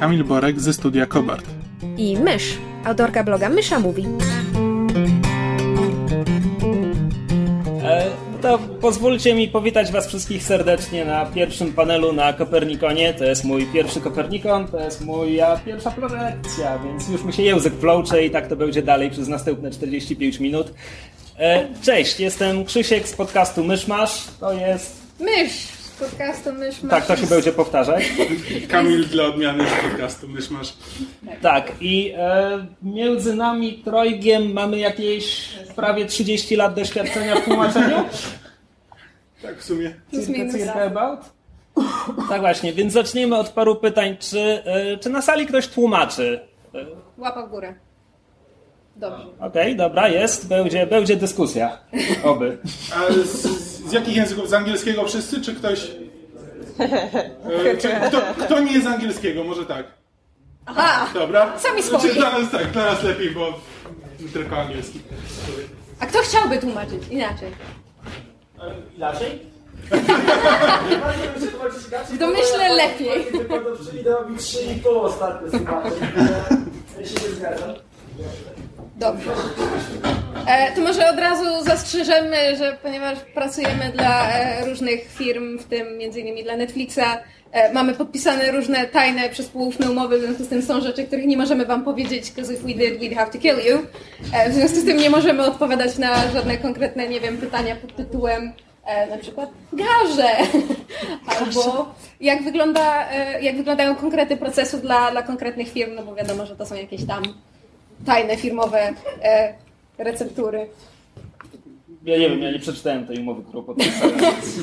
Kamil Borek ze studia Kobart. i Mysz, autorka bloga Mysza Mówi. E, To pozwólcie mi powitać Was wszystkich serdecznie na pierwszym panelu na Kopernikonie. To jest mój pierwszy Kopernikon, to jest moja pierwsza prelekcja, więc już mi się język wlącze i tak to będzie dalej przez następne 45 minut. E, Cześć, jestem Krzysiek z podcastu Myszmasz. To jest. Mysz z podcastu Myszmasz. Tak, to się będzie powtarzać. Kamil dla odmiany z podcastu Mysz masz. Tak, i e, między nami trojgiem mamy jakieś prawie 30 lat doświadczenia w tłumaczeniu. Tak w sumie. Circa about? Tak właśnie, więc zacznijmy od paru pytań. Czy, e, czy na sali ktoś tłumaczy? E, Łapa w górę. Dobrze. Okej, dobra, jest, będzie, będzie dyskusja. Oby. A z, z jakich języków? Z angielskiego wszyscy, czy ktoś... E, czy kto, kto nie jest z angielskiego? Może tak. Aha! Dobra? Sami Znaczy, swoi. Dla nas tak, dla nas lepiej, bo tylko angielski. A kto chciałby tłumaczyć inaczej? Inaczej? W domyśle lepiej. Ideowi 3,5 ostatnio zobaczę. Ja się nie zgadzam. Dobrze. E, to może od razu zastrzeżemy, że ponieważ pracujemy dla e, różnych firm, w tym m.in. dla Netflixa, e, mamy podpisane różne tajne, przespółufne umowy, w związku z tym są rzeczy, których nie możemy wam powiedzieć, because if we did, we'd have to kill you. E, w związku z tym nie możemy odpowiadać na żadne konkretne, nie wiem, pytania pod tytułem e, na przykład garze, albo jak, wygląda, e, jak wyglądają konkrety procesu dla, dla konkretnych firm, no bo wiadomo, że to są jakieś tam tajne firmowe e, receptury. Ja nie wiem, ja nie przeczytałem tej umowy, którą podpisałem,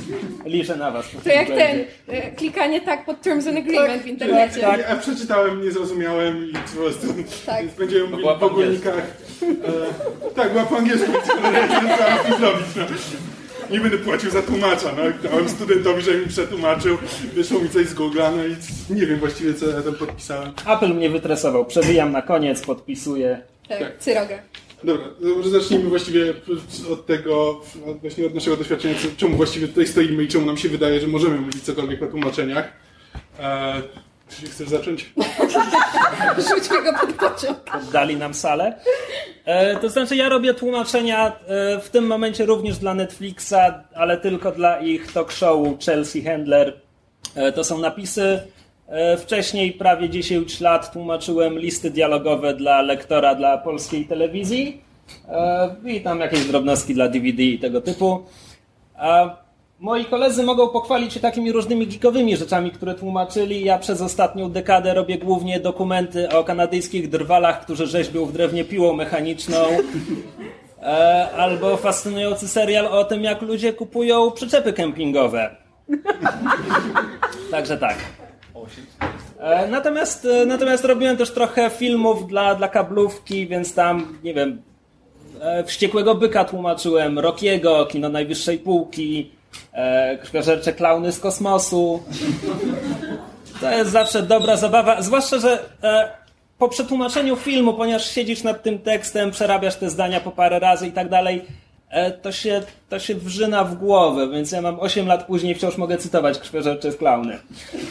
liczę na was. To jak ten, e, klikanie tak pod Terms and Agreement w internecie. tak. Ja przeczytałem, nie zrozumiałem i po prostu... Tak. Więc będziemy mówili angielsku. ogólnikach. E, tak, była po angielsku, no. Nie będę płacił za tłumacza, no. Dałem studentowi, żeby mi przetłumaczył. Wyszło mi coś z Google'a, no i nie wiem właściwie, co ja tam podpisałem. Apple mnie wytresował. Przewijam na koniec, podpisuję. Tak, cyroga. Dobra, to może zacznijmy właściwie od tego, od właśnie od naszego doświadczenia, czemu właściwie tutaj stoimy i czemu nam się wydaje, że możemy mówić cokolwiek o tłumaczeniach. Eee, czy chcesz zacząć? Rzućmy go pod pociąg. Oddali nam salę. E, to znaczy, ja robię tłumaczenia e, w tym momencie również dla Netflixa, ale tylko dla ich talk showu Chelsea Handler. E, to są napisy. E, wcześniej, prawie 10 lat, tłumaczyłem listy dialogowe dla lektora dla polskiej telewizji. E, I tam jakieś drobnostki dla DVD i tego typu. A moi koledzy mogą pochwalić się takimi różnymi geekowymi rzeczami, które tłumaczyli. Ja przez ostatnią dekadę robię głównie dokumenty o kanadyjskich drwalach, którzy rzeźbią w drewnie piłą mechaniczną. E, albo fascynujący serial o tym, jak ludzie kupują przyczepy kempingowe. Także tak. E, Natomiast, e, natomiast robiłem też trochę filmów dla, dla kablówki, więc tam, nie wiem, Wściekłego Byka tłumaczyłem, Rockiego, Kino Najwyższej Półki, e, Krwiożercze Klauny z Kosmosu. To jest zawsze dobra zabawa, zwłaszcza, że e, po przetłumaczeniu filmu, ponieważ siedzisz nad tym tekstem, przerabiasz te zdania po parę razy i tak dalej, e, to się, to się wrzyna w głowę, więc ja mam 8 lat później wciąż mogę cytować Krwiożercze Klauny.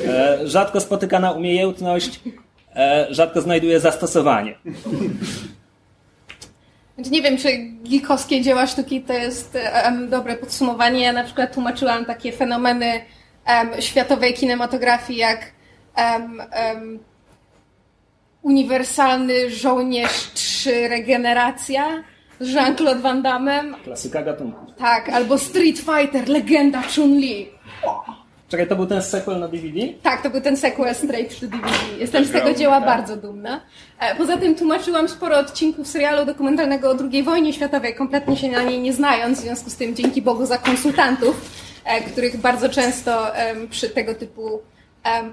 E, rzadko spotykana umiejętność, e, rzadko znajduje zastosowanie. Więc nie wiem, czy geekowskie dzieła sztuki to jest em, dobre podsumowanie. Ja na przykład tłumaczyłam takie fenomeny em, światowej kinematografii jak em, Uniwersalny Żołnierz 3 Regeneracja z Jean-Claude Van Damme. Klasyka gatunku. Tak, albo Street Fighter, legenda Chun-Li. Czekaj, to był ten sequel na DVD? Tak, to był ten sequel straight to DVD. Jestem z tego dzieła bardzo dumna. E, Poza tym tłumaczyłam sporo odcinków serialu dokumentalnego o II wojnie światowej, kompletnie się na niej nie znając, w związku z tym dzięki Bogu za konsultantów, e, których bardzo często przy tego typu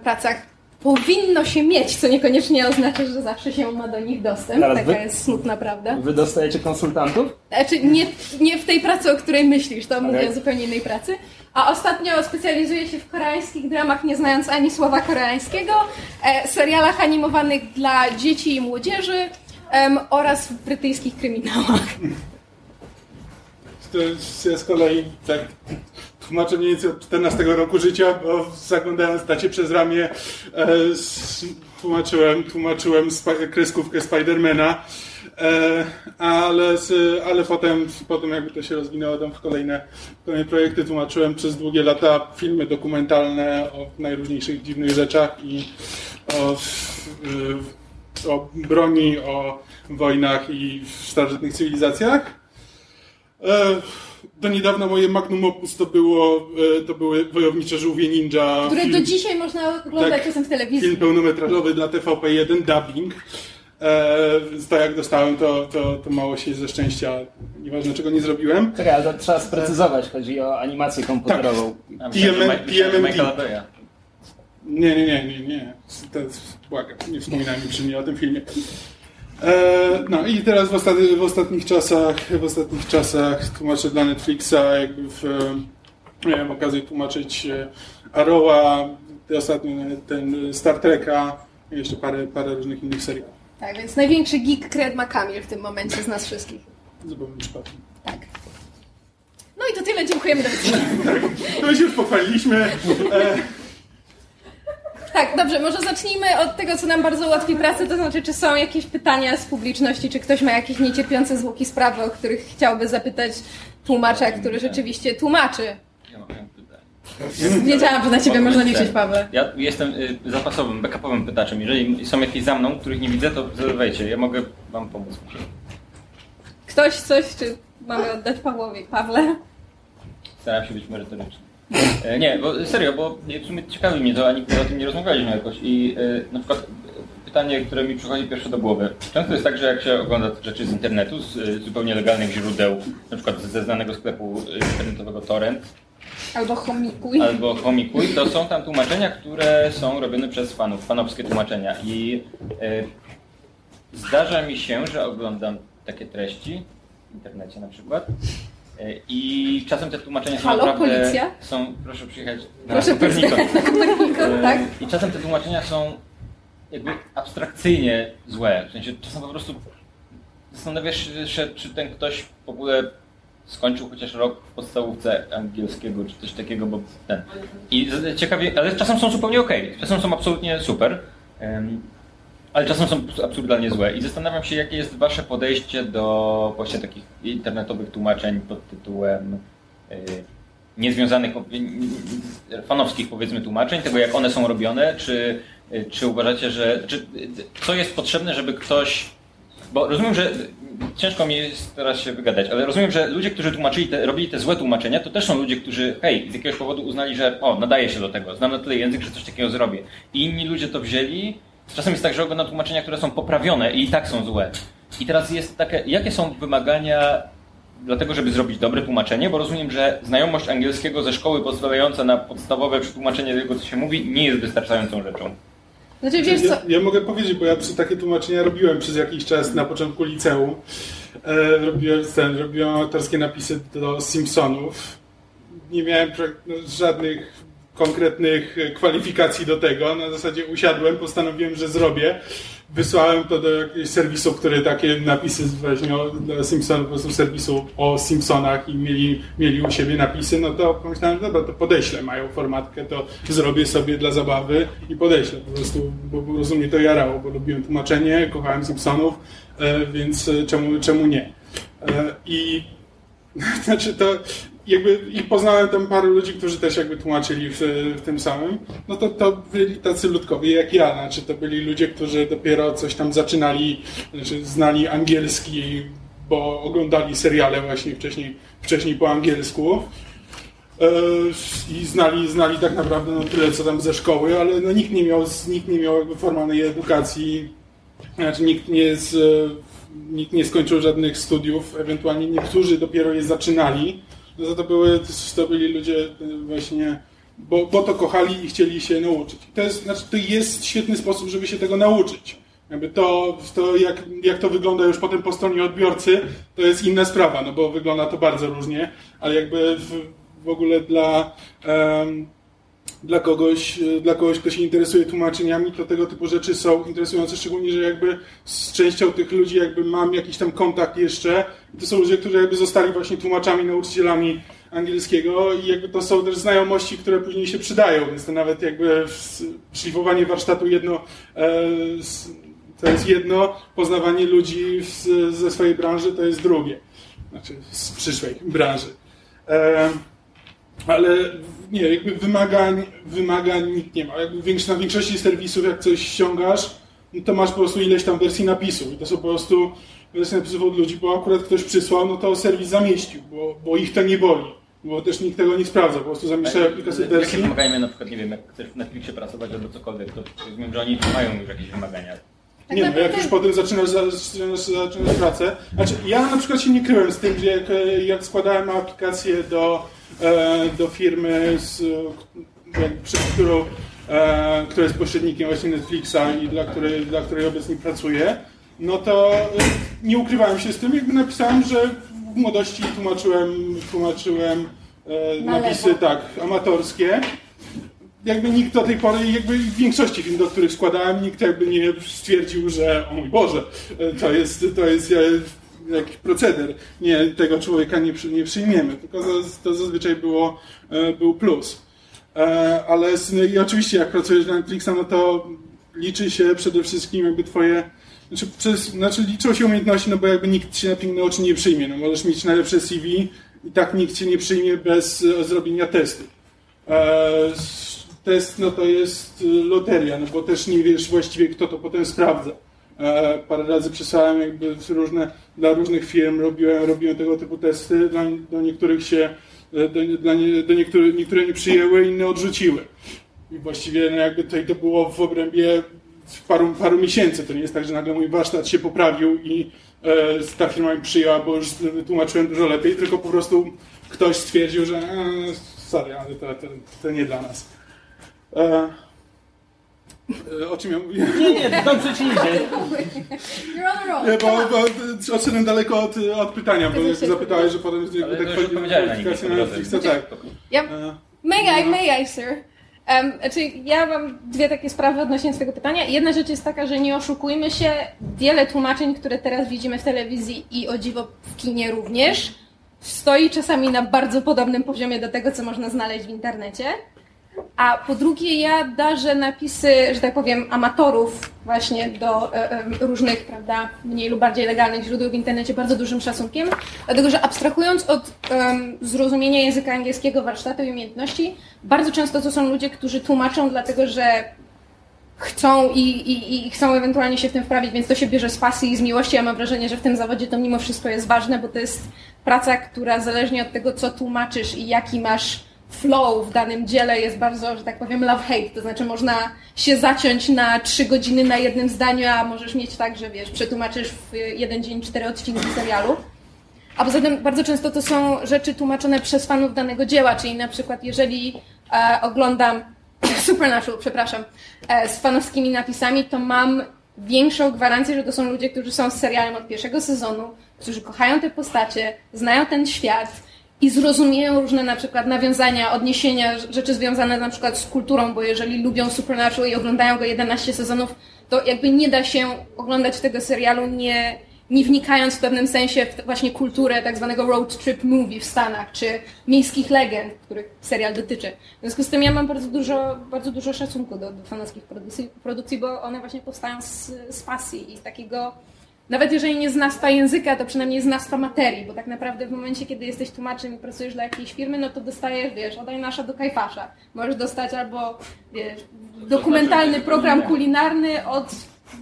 pracach powinno się mieć, co niekoniecznie oznacza, że zawsze się ma do nich dostęp. Zaraz Taka wy- jest smutna prawda. Wy dostajecie konsultantów? Znaczy nie, nie w tej pracy, o której myślisz, to mówię Okej. o zupełnie innej pracy. A ostatnio specjalizuję się w koreańskich dramach, nie znając ani słowa koreańskiego, e, serialach animowanych dla dzieci i młodzieży oraz w brytyjskich kryminałach. Ja z kolei tak tłumaczę mniej więcej od 14 roku życia, bo zaglądając tacie przez ramię e, tłumaczyłem, tłumaczyłem kreskówkę Spidermana, ale, z, ale potem, potem jakby to się rozwinęło tam w kolejne, kolejne projekty, tłumaczyłem przez długie lata filmy dokumentalne o najróżniejszych dziwnych rzeczach i o, o broni, o wojnach i starożytnych cywilizacjach. E, Do niedawna moje magnum opus to, było, e, to były Wojownicze Żółwie Ninja. Które film, do dzisiaj można oglądać Tak. czasem w telewizji. film pełnometrażowy dla TVP1, dubbing. E, więc to jak dostałem, to, to, to mało się ze szczęścia, nieważne czego nie zrobiłem. Czekaj, ale to trzeba sprecyzować. Chodzi o animację komputerową. Że PMMD. Nie, nie, nie, nie, nie. To, błagam, nie wspominaj mi przy mnie o tym filmie. E, no i teraz w, ostat- w ostatnich czasach, w ostatnich czasach tłumaczę dla Netflixa, jakby w, e, miałem okazję tłumaczyć e, Arrowa, ostatnio ten Star Treka i jeszcze parę, parę różnych innych seriali. Tak, więc największy geek Cred ma Kamil w tym momencie z nas wszystkich. Zupełnie przypadkiem. Tak. No i to tyle, dziękujemy do widzenia. No my się już pochwaliliśmy. E, Tak, dobrze, może zacznijmy od tego, co nam bardzo ułatwi pracę, to znaczy, czy są jakieś pytania z publiczności, czy ktoś ma jakieś niecierpiące zwłoki sprawy, o których chciałby zapytać tłumacza, który rzeczywiście tłumaczy. Ja mam. Wiedziałam, że na ciebie można liczyć, Paweł. Ja jestem y, zapasowym, backupowym pytaczem. Jeżeli są jakieś za mną, których nie widzę, to zadawajcie. Ja mogę wam pomóc. Ktoś coś, czy mamy oddać Pawłowi? Pawle? Staram się być merytoryczny. E, Nie, bo serio, bo w sumie ciekawi mnie to, a nigdy o tym nie rozmawialiśmy jakoś. I e, na przykład e, pytanie, które mi przychodzi pierwsze do głowy. Często jest tak, że jak się ogląda rzeczy z internetu, z zupełnie legalnych źródeł, na przykład ze znanego sklepu internetowego Torrent, Albo chomikuj. albo Homikuj, to są tam tłumaczenia, które są robione przez fanów, fanowskie tłumaczenia. I e, zdarza mi się, że oglądam takie treści w internecie na przykład. e, I czasem te tłumaczenia są Halo, naprawdę... policja? Są, proszę przyjechać na Proszę Kopernikon. przyjechać na Kopernikon, E, tak? I czasem te tłumaczenia są jakby abstrakcyjnie złe. W sensie czasem po prostu zastanawiasz się, czy ten ktoś w ogóle skończył chociaż rok w podstawówce angielskiego, czy coś takiego, bo ten. I ciekawie, ale czasem są zupełnie okej. Czasem są absolutnie super. ale czasem są absurdalnie złe. I zastanawiam się, jakie jest wasze podejście do właśnie takich internetowych tłumaczeń pod tytułem y, niezwiązanych, fanowskich powiedzmy tłumaczeń, tego jak one są robione, czy, y, czy uważacie, że czy, y, co jest potrzebne, żeby ktoś bo rozumiem, że ciężko mi jest teraz się wygadać, ale rozumiem, że ludzie, którzy tłumaczyli te, robili te złe tłumaczenia, to też są ludzie, którzy hej, z jakiegoś powodu uznali, że o, nadaje się do tego, znam na tyle język, że coś takiego zrobię. I inni ludzie to wzięli. Czasem jest tak, że oglądam tłumaczenia, które są poprawione i i tak są złe. I teraz jest takie, jakie są wymagania dlatego, żeby zrobić dobre tłumaczenie, bo rozumiem, że znajomość angielskiego ze szkoły pozwalająca na podstawowe przetłumaczenie tego, co się mówi, nie jest wystarczającą rzeczą. Znaczy, wiesz co, Ja, ja mogę powiedzieć, bo ja takie tłumaczenia robiłem przez jakiś czas na początku liceum. E, robiłem, ten, robiłem autorskie napisy do Simpsonów. Nie miałem no, żadnych konkretnych e, kwalifikacji do tego. Na zasadzie usiadłem, postanowiłem, że zrobię. Wysłałem to do jakiegoś serwisu, który takie napisy weźmie dla Simpsonów, po prostu serwisu o Simpsonach i mieli, mieli u siebie napisy, no to pomyślałem, dobra, to podeślę, mają formatkę, to zrobię sobie dla zabawy i podeślę po prostu, bo po prostu mnie to jarało, bo lubiłem tłumaczenie, kochałem Simpsonów, e, więc e, czemu, czemu nie? E, I znaczy to jakby i poznałem tam paru ludzi, którzy też jakby tłumaczyli w, w tym samym, no to, to byli tacy ludkowie jak ja, znaczy to byli ludzie, którzy dopiero coś tam zaczynali, znaczy znali angielski, bo oglądali seriale właśnie wcześniej, wcześniej po angielsku. E, I znali, znali tak naprawdę no tyle, co tam ze szkoły, ale no nikt nie miał, nikt nie miał jakby formalnej edukacji, znaczy nikt nie, z, nikt nie skończył żadnych studiów, ewentualnie niektórzy dopiero je zaczynali. To, to, były, to byli ludzie e, właśnie bo, bo to kochali i chcieli się nauczyć. To jest, znaczy, to jest świetny sposób, żeby się tego nauczyć. Jakby to, to jak, jak to wygląda już potem po stronie odbiorcy, to jest inna sprawa, no bo wygląda to bardzo różnie, ale jakby w, w ogóle dla, um, dla, kogoś, dla kogoś, kto się interesuje tłumaczeniami, to tego typu rzeczy są interesujące, szczególnie, że jakby z częścią tych ludzi jakby mam jakiś tam kontakt jeszcze. To są ludzie, którzy jakby zostali właśnie tłumaczami, nauczycielami angielskiego i jakby to są też znajomości, które później się przydają, więc to nawet jakby szlifowanie warsztatu jedno e, to jest jedno, poznawanie ludzi ze swojej branży to jest drugie. Znaczy z przyszłej branży. E, ale nie, jakby wymagań, wymagań nikt nie ma. Jakby na większości serwisów, jak coś ściągasz, no to masz po prostu ileś tam wersji napisów. I to są po prostu wersje napisów od ludzi, bo akurat ktoś przysłał, no to serwis zamieścił, bo, bo ich to nie boli. Bo też nikt tego nie sprawdza, po prostu zamieszczają kilka wersji. Jakie wymagania na przykład, nie wiem, jak chcesz w Netflixie pracować albo cokolwiek, to rozumiem, że oni mają już jakieś wymagania. Tak nie, no jak już potem zaczynasz, zaczynasz, zaczynasz pracę. Znaczy, ja na przykład się nie kryłem z tym, że jak, jak składałem aplikację do, do firmy, z, przed którą, e, która jest pośrednikiem właśnie Netflixa i dla której, dla której obecnie pracuję, no to nie ukrywałem się z tym, jakby napisałem, że w młodości tłumaczyłem, tłumaczyłem e, napisy tak, amatorskie. Jakby nikt do tej pory, jakby w większości filmów, do których składałem, nikt jakby nie stwierdził, że o mój Boże, to jest, to jest jakiś proceder. Nie, tego człowieka nie, nie przyjmiemy, tylko to zazwyczaj było, e, był plus. E, ale i oczywiście jak pracujesz na Netflixa, no to liczy się przede wszystkim jakby twoje znaczy, przez, znaczy liczą się umiejętności, no bo jakby nikt się na piękne oczy nie przyjmie. No możesz mieć najlepsze CV i tak nikt cię nie przyjmie bez zrobienia testu. E, test no to jest loteria, no bo też nie wiesz właściwie kto to potem sprawdza. Parę razy przesłałem jakby różne, dla różnych firm robiłem, robiłem tego typu testy, dla, do niektórych się, e, do, dla nie, do niektórych, niektóre nie przyjęły, inne odrzuciły. I właściwie no jakby to, to było w obrębie paru, paru miesięcy. To nie jest tak, że nagle mój warsztat się poprawił i e, ta firma mi przyjęła, bo już tłumaczyłem dużo lepiej, tylko po prostu ktoś stwierdził, że e, sorry, ale to, to, to nie dla nas. E, o czym ja mówiłem? Nie, nie, dobrze ci idzie. You're on. Nie, bo, bo odszedłem daleko od, od pytania, bo jak zapytałeś, że potem tak już powiedziałem na kwalifikacja na Netflixa, tak. Ja, E, may I, may I, sir? Um, znaczy, ja mam dwie takie sprawy odnośnie tego pytania. Jedna rzecz jest taka, że nie oszukujmy się, wiele tłumaczeń, które teraz widzimy w telewizji i o dziwo w kinie również, stoi czasami na bardzo podobnym poziomie do tego, co można znaleźć w internecie. A po drugie, ja darzę napisy, że tak powiem, amatorów właśnie do e, e, różnych, prawda, mniej lub bardziej legalnych źródeł w internecie bardzo dużym szacunkiem, dlatego że abstrahując od um, zrozumienia języka angielskiego, warsztatu i umiejętności, bardzo często to są ludzie, którzy tłumaczą dlatego, że chcą i, i, i chcą ewentualnie się w tym wprawić, więc to się bierze z pasji i z miłości. Ja mam wrażenie, że w tym zawodzie to mimo wszystko jest ważne, bo to jest praca, która zależnie od tego, co tłumaczysz i jaki masz flow w danym dziele jest bardzo, że tak powiem, love-hate. To znaczy można się zaciąć na trzy godziny na jednym zdaniu, a możesz mieć tak, że wiesz, przetłumaczysz w jeden dzień cztery odcinki serialu. A poza tym bardzo często to są rzeczy tłumaczone przez fanów danego dzieła, czyli na przykład jeżeli e, oglądam Supernatural, przepraszam, e, z fanowskimi napisami, to mam większą gwarancję, że to są ludzie, którzy są z serialem od pierwszego sezonu, którzy kochają te postacie, znają ten świat, i zrozumieją różne na przykład nawiązania, odniesienia, rzeczy związane na przykład z kulturą, bo jeżeli lubią Supernatural i oglądają go 11 sezonów, to jakby nie da się oglądać tego serialu nie, nie wnikając w pewnym sensie w właśnie kulturę tak zwanego road trip movie w Stanach, czy miejskich legend, których serial dotyczy. W związku z tym ja mam bardzo dużo, bardzo dużo szacunku do, do fanowskich produkcji, produkcji, bo one właśnie powstają z, z pasji i z takiego nawet jeżeli nie znasz ta języka, to przynajmniej znasz ta materii, bo tak naprawdę w momencie, kiedy jesteś tłumaczem i pracujesz dla jakiejś firmy, no to dostajesz, wiesz, od nasza do Kajfasza. Możesz dostać albo, wiesz, dokumentalny program kulinarny od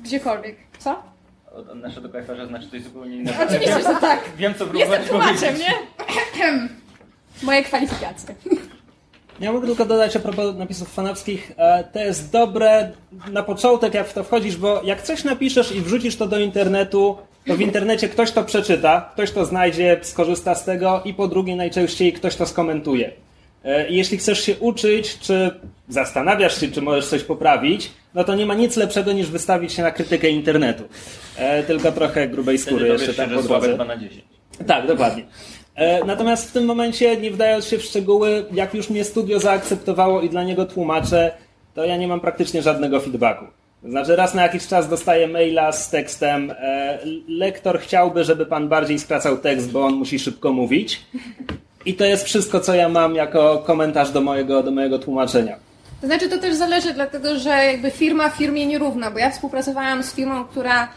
gdziekolwiek. Co? Od nasza do Kajfarza znaczy coś zupełnie innego. Oczywiście, że tak. Wiem, co Jestem próbować tłumaczem, powiedzieć. nie? Moje kwalifikacje. Ja mogę tylko dodać a propos napisów fanowskich, e, to jest dobre na początek, jak w to wchodzisz, bo jak coś napiszesz i wrzucisz to do internetu, to w internecie ktoś to przeczyta, ktoś to znajdzie, skorzysta z tego i po drugie najczęściej ktoś to skomentuje. E, jeśli chcesz się uczyć, czy zastanawiasz się, czy możesz coś poprawić, no to nie ma nic lepszego niż wystawić się na krytykę internetu. E, tylko trochę grubej skóry jeszcze tam po drodze. 2 na 10. Tak, dokładnie. E, Natomiast w tym momencie, nie wdając się w szczegóły, jak już mnie studio zaakceptowało i dla niego tłumaczę, to ja nie mam praktycznie żadnego feedbacku. Znaczy raz na jakiś czas dostaję maila z tekstem e, lektor chciałby, żeby pan bardziej skracał tekst, bo on musi szybko mówić. I to jest wszystko, co ja mam jako komentarz do mojego, do mojego tłumaczenia. To znaczy to też zależy, dlatego że jakby firma firmie nierówna, bo ja współpracowałam z firmą, która,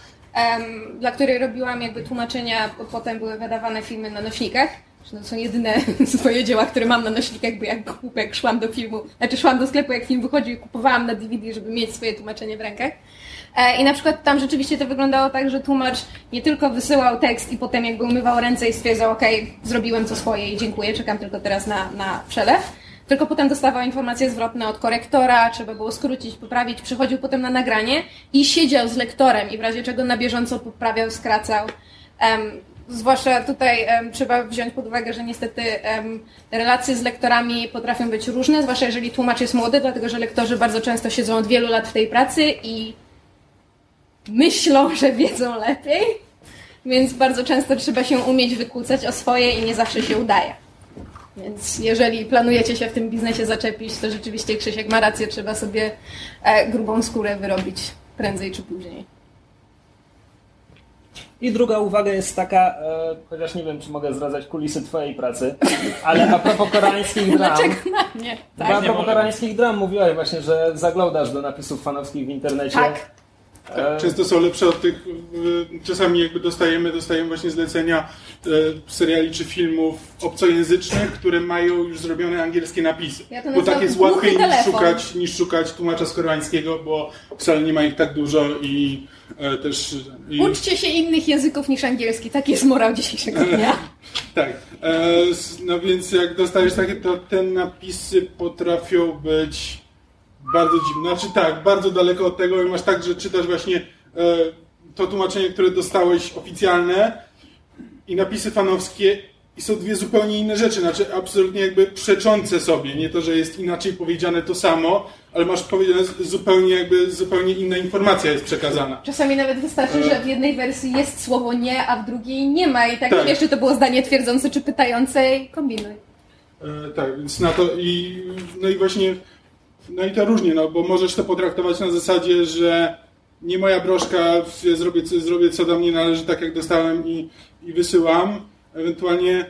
dla której robiłam jakby tłumaczenia, potem były wydawane filmy na nośnikach. To są jedyne swoje dzieła, które mam na nośnikach, bo jak głupek szłam do filmu, znaczy szłam do sklepu, jak film wychodził i kupowałam na DVD, żeby mieć swoje tłumaczenie w rękach. E, I na przykład tam rzeczywiście to wyglądało tak, że tłumacz nie tylko wysyłał tekst i potem jakby umywał ręce i stwierdzał, okej, zrobiłem co swoje i dziękuję, czekam tylko teraz na, na przelew. Tylko potem dostawał informacje zwrotne od korektora, trzeba było skrócić, poprawić, przychodził potem na nagranie i siedział z lektorem i w razie czego na bieżąco poprawiał, skracał. Em, zwłaszcza tutaj em, trzeba wziąć pod uwagę, że niestety em, relacje z lektorami potrafią być różne, zwłaszcza jeżeli tłumacz jest młody, dlatego że lektorzy bardzo często siedzą od wielu lat w tej pracy i myślą, że wiedzą lepiej, więc bardzo często trzeba się umieć wykłócać o swoje i nie zawsze się udaje. Więc jeżeli planujecie się w tym biznesie zaczepić, to rzeczywiście Krzysiek ma rację, trzeba sobie e, grubą skórę wyrobić prędzej czy później. I druga uwaga jest taka, e, chociaż nie wiem, czy mogę zdradzać kulisy twojej pracy, ale a propos koreańskich dram. Dlaczego na mnie? A Tak. propos koreańskich dram mówiłaś właśnie, że zaglądasz do napisów fanowskich w internecie. tak. E, Tak, często są lepsze od tych, y, czasami jakby dostajemy, dostajemy właśnie zlecenia y, seriali czy filmów obcojęzycznych, które mają już zrobione angielskie napisy. Ja bo tak jest łatwiej niż szukać, niż szukać tłumacza z koreańskiego, bo wcale nie ma ich tak dużo i e, też... I, Uczcie się innych języków niż angielski. Taki jest morał dzisiejszego dnia. Tak, e, no więc jak dostajesz takie, to te napisy potrafią być bardzo dziwne. Znaczy tak, bardzo daleko od tego i masz tak, że czytasz właśnie e, to tłumaczenie, które dostałeś oficjalne i napisy fanowskie i są dwie zupełnie inne rzeczy, znaczy absolutnie jakby przeczące sobie. Nie to, że jest inaczej powiedziane to samo, ale masz powiedziane zupełnie jakby, zupełnie inna informacja jest przekazana. Czasami nawet wystarczy, że w jednej wersji jest słowo nie, a w drugiej nie ma. I tak, Tak. wiesz, czy to było zdanie twierdzące, czy pytające. i Kombinuj. E, tak, więc na to i no i właśnie no i to różnie, no bo możesz to potraktować na zasadzie, że nie moja broszka, zrobię, zrobię co do mnie należy, tak jak dostałem i, i wysyłam. Ewentualnie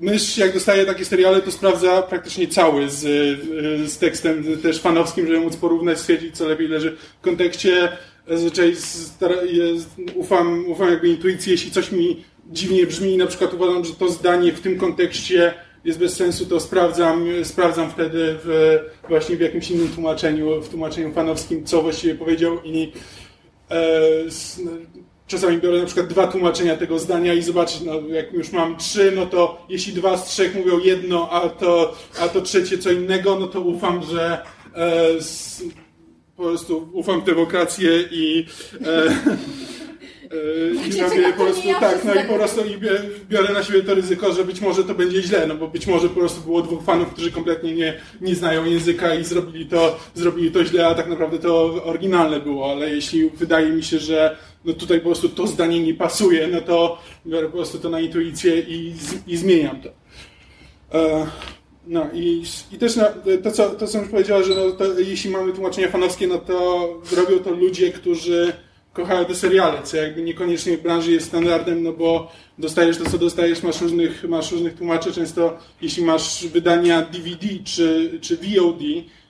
mysz, jak dostaje takie seriale, to sprawdza praktycznie cały z, y, z tekstem też fanowskim, żeby móc porównać, stwierdzić, co lepiej leży w kontekście. Zazwyczaj ufam, ufam jakby intuicji, jeśli coś mi dziwnie brzmi na przykład uważam, że to zdanie w tym kontekście jest bez sensu, to sprawdzam, sprawdzam wtedy w, właśnie w jakimś innym tłumaczeniu, w tłumaczeniu fanowskim, co właściwie powiedział i e, no, czasami biorę na przykład dwa tłumaczenia tego zdania i zobaczyć, no, jak już mam trzy, no to jeśli dwa z trzech mówią jedno, a to, a to trzecie co innego, no to ufam, że e, po prostu ufam demokrację i e, i Wiecie, robię po prostu ja tak, no i po prostu i biorę na siebie to ryzyko, że być może to będzie źle, no bo być może po prostu było dwóch fanów, którzy kompletnie nie, nie znają języka i zrobili to, zrobili to źle, a tak naprawdę to oryginalne było, ale jeśli wydaje mi się, że no tutaj po prostu to zdanie nie pasuje, no to biorę po prostu to na intuicję i, i zmieniam to. E, No i, i też na, to, co, to, co już powiedziała, że no, to, jeśli mamy tłumaczenia fanowskie, no to robią to ludzie, którzy kochają te seriale, co jakby niekoniecznie w branży jest standardem, no bo dostajesz to, co dostajesz, masz różnych, masz różnych tłumaczy, często jeśli masz wydania DVD czy, czy VOD,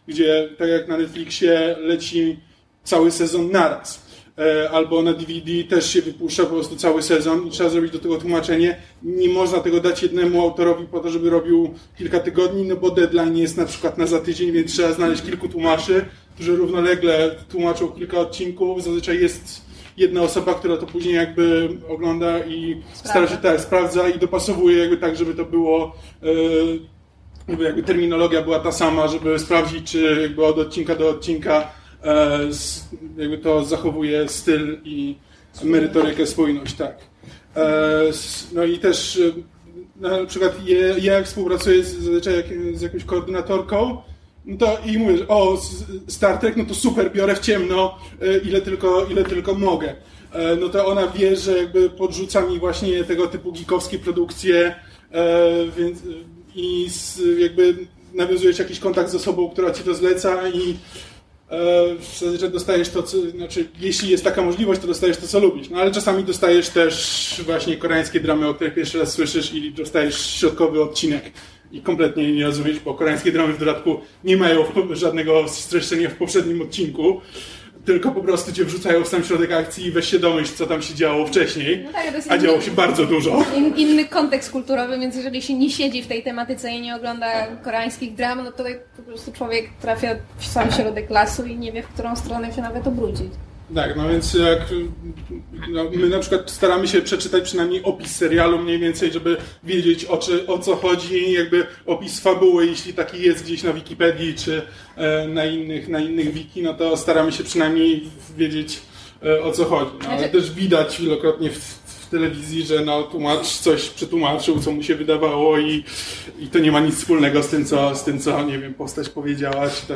gdzie tak jak na Netflixie leci cały sezon naraz, e, albo na DVD też się wypuszcza po prostu cały sezon i trzeba zrobić do tego tłumaczenie. Nie można tego dać jednemu autorowi po to, żeby robił kilka tygodni, no bo deadline jest na przykład na za tydzień, więc trzeba znaleźć kilku tłumaczy, którzy równolegle tłumaczą kilka odcinków. Zazwyczaj jest jedna osoba, która to później jakby ogląda i stara się tak, sprawdza i dopasowuje jakby tak, żeby to było e, żeby jakby terminologia była ta sama, żeby sprawdzić, czy jakby od odcinka do odcinka e, jakby to zachowuje styl i merytorykę, spójność, tak. E, no i też e, na przykład ja jak współpracuję z, zazwyczaj z jakąś koordynatorką, no to i mówię, że o, Star Trek, no to super, biorę w ciemno, e, ile tylko, ile tylko mogę. E, no to ona wie, że jakby podrzuca mi właśnie tego typu geekowskie produkcje, więc i jakby nawiązujesz jakiś kontakt z osobą, która ci to zleca i zazwyczaj dostajesz to, co, znaczy, jeśli jest taka możliwość, to dostajesz to, co lubisz. No ale czasami dostajesz też właśnie koreańskie dramy, o których pierwszy raz słyszysz i dostajesz środkowy odcinek i kompletnie nie rozumiesz, bo koreańskie dramy w dodatku nie mają żadnego streszczenia w poprzednim odcinku tylko po prostu cię wrzucają w sam środek akcji i weź się domyśl, co tam się działo wcześniej, no tak, a działo się bardzo dużo. In, inny kontekst kulturowy, więc jeżeli się nie siedzi w tej tematyce i nie ogląda koreańskich dram, no to po prostu człowiek trafia w sam środek lasu i nie wie, w którą stronę się nawet obrócić. Tak, no więc jak no my na przykład staramy się przeczytać przynajmniej opis serialu mniej więcej, żeby wiedzieć o, czy, o co chodzi, jakby opis fabuły, jeśli taki jest gdzieś na Wikipedii czy e, na innych, na innych wiki, no to staramy się przynajmniej wiedzieć e, o co chodzi. No, ale znaczy- też widać wielokrotnie w, w telewizji, że no, tłumacz coś przetłumaczył, co mu się wydawało i, i to nie ma nic wspólnego z tym, co, z tym, co nie wiem, postać powiedziała, czy to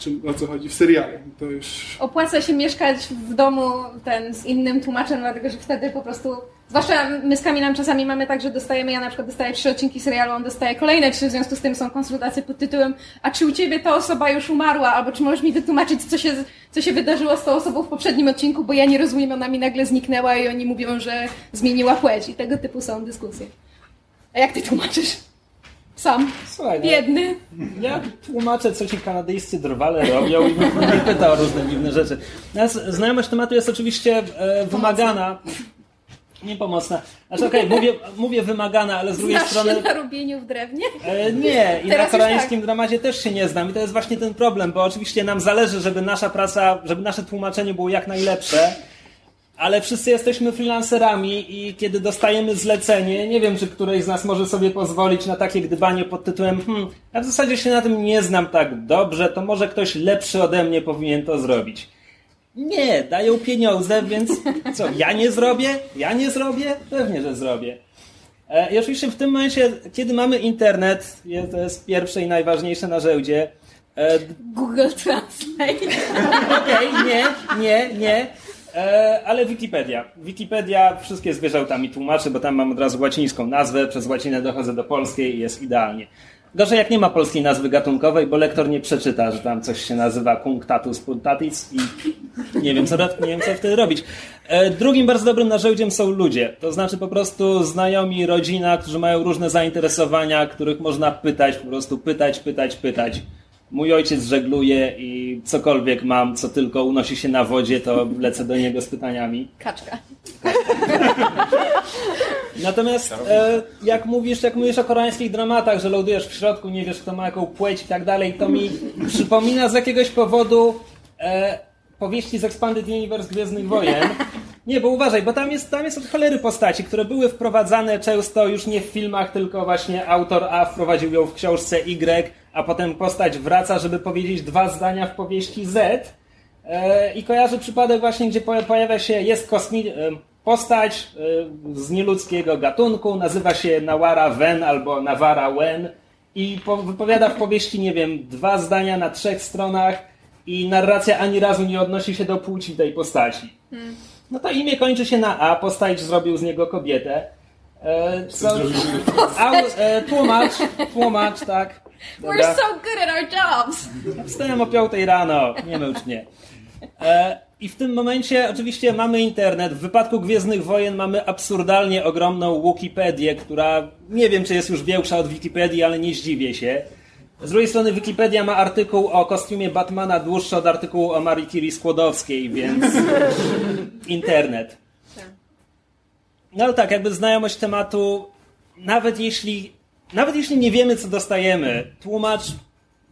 czym, o co chodzi w serialu. To już... Opłaca się mieszkać w domu ten z innym tłumaczem, dlatego że wtedy po prostu Zwłaszcza my z Kamilem czasami mamy tak, że dostajemy, ja na przykład dostaję trzy odcinki serialu, on dostaje kolejne trzy, w związku z tym są konsultacje pod tytułem a czy u Ciebie ta osoba już umarła, albo czy możesz mi wytłumaczyć, co się, co się wydarzyło z tą osobą w poprzednim odcinku, bo ja nie rozumiem, ona mi nagle zniknęła i oni mówią, że zmieniła płeć i tego typu są dyskusje. A jak Ty tłumaczysz? Sam. Słuchaj, no, Biedny. Ja tłumaczę, co ci kanadyjscy drwale robią i pyta o różne dziwne rzeczy. Natomiast znajomość tematu jest oczywiście e, wymagana. Niepomocna. Znaczy okej, okay, mówię, mówię wymagana, ale z drugiej Znasz strony... się na robieniu w drewnie? E, nie, i Teraz na koreańskim tak. dramacie też się nie znam. I to jest właśnie ten problem, bo oczywiście nam zależy, żeby nasza praca, żeby nasze tłumaczenie było jak najlepsze ale wszyscy jesteśmy freelancerami i kiedy dostajemy zlecenie, nie wiem, czy któryś z nas może sobie pozwolić na takie gdybanie pod tytułem hmm, ja w zasadzie się na tym nie znam tak dobrze, to może ktoś lepszy ode mnie powinien to zrobić. Nie, dają pieniądze, więc co, ja nie zrobię? Ja nie zrobię? Pewnie, że zrobię. E, I oczywiście w tym momencie, kiedy mamy internet, to jest pierwsze i najważniejsze narzędzie. E, Google Translate. Okej, okay, nie, nie, nie. E, ale Wikipedia. Wikipedia wszystkie zwierzętami tłumaczy, bo tam mam od razu łacińską nazwę, przez łacinę dochodzę do polskiej i jest idealnie. Gorzej jak nie ma polskiej nazwy gatunkowej, bo lektor nie przeczyta, że tam coś się nazywa cunctatus puntatis i nie wiem, co, nie wiem, co wtedy robić. E, drugim bardzo dobrym narzędziem są ludzie. To znaczy po prostu znajomi, rodzina, którzy mają różne zainteresowania, których można pytać, po prostu pytać, pytać, pytać. Mój ojciec żegluje i cokolwiek mam, co tylko unosi się na wodzie, to lecę do niego z pytaniami. Kaczka. Natomiast e, jak mówisz, jak mówisz o koreańskich dramatach, że loadujesz w środku, nie wiesz kto ma jaką płeć i tak dalej, to mi przypomina z jakiegoś powodu e, powieści z Expanded Universe Gwiezdnych Wojen. Nie, bo uważaj, bo tam jest, tam jest od cholery postaci, które były wprowadzane często już nie w filmach, tylko właśnie autor A wprowadził ją w książce Y, a potem postać wraca, żeby powiedzieć dwa zdania w powieści Z. E, I kojarzę przypadek właśnie, gdzie pojawia się, jest kosmi e, postać e, z nieludzkiego gatunku, nazywa się Nawara Wen albo Nawara Wen i wypowiada w powieści, nie wiem, dwa zdania na trzech stronach i narracja ani razu nie odnosi się do płci tej postaci. Hmm. No to imię kończy się na A, postać zrobił z niego kobietę. E, co, a, e, tłumacz, tłumacz, tak. We're so good at our jobs. Wstałem o 5 rano, nie męcz mnie. E, I w tym momencie oczywiście mamy internet. W wypadku Gwiezdnych Wojen mamy absurdalnie ogromną Wikipedię, która nie wiem, czy jest już większa od Wikipedii, ale nie zdziwię się. Z drugiej strony Wikipedia ma artykuł o kostiumie Batmana dłuższy od artykułu o Marii Curie Skłodowskiej, więc internet. No ale tak, jakby znajomość tematu, nawet jeśli nawet jeśli nie wiemy, co dostajemy, tłumacz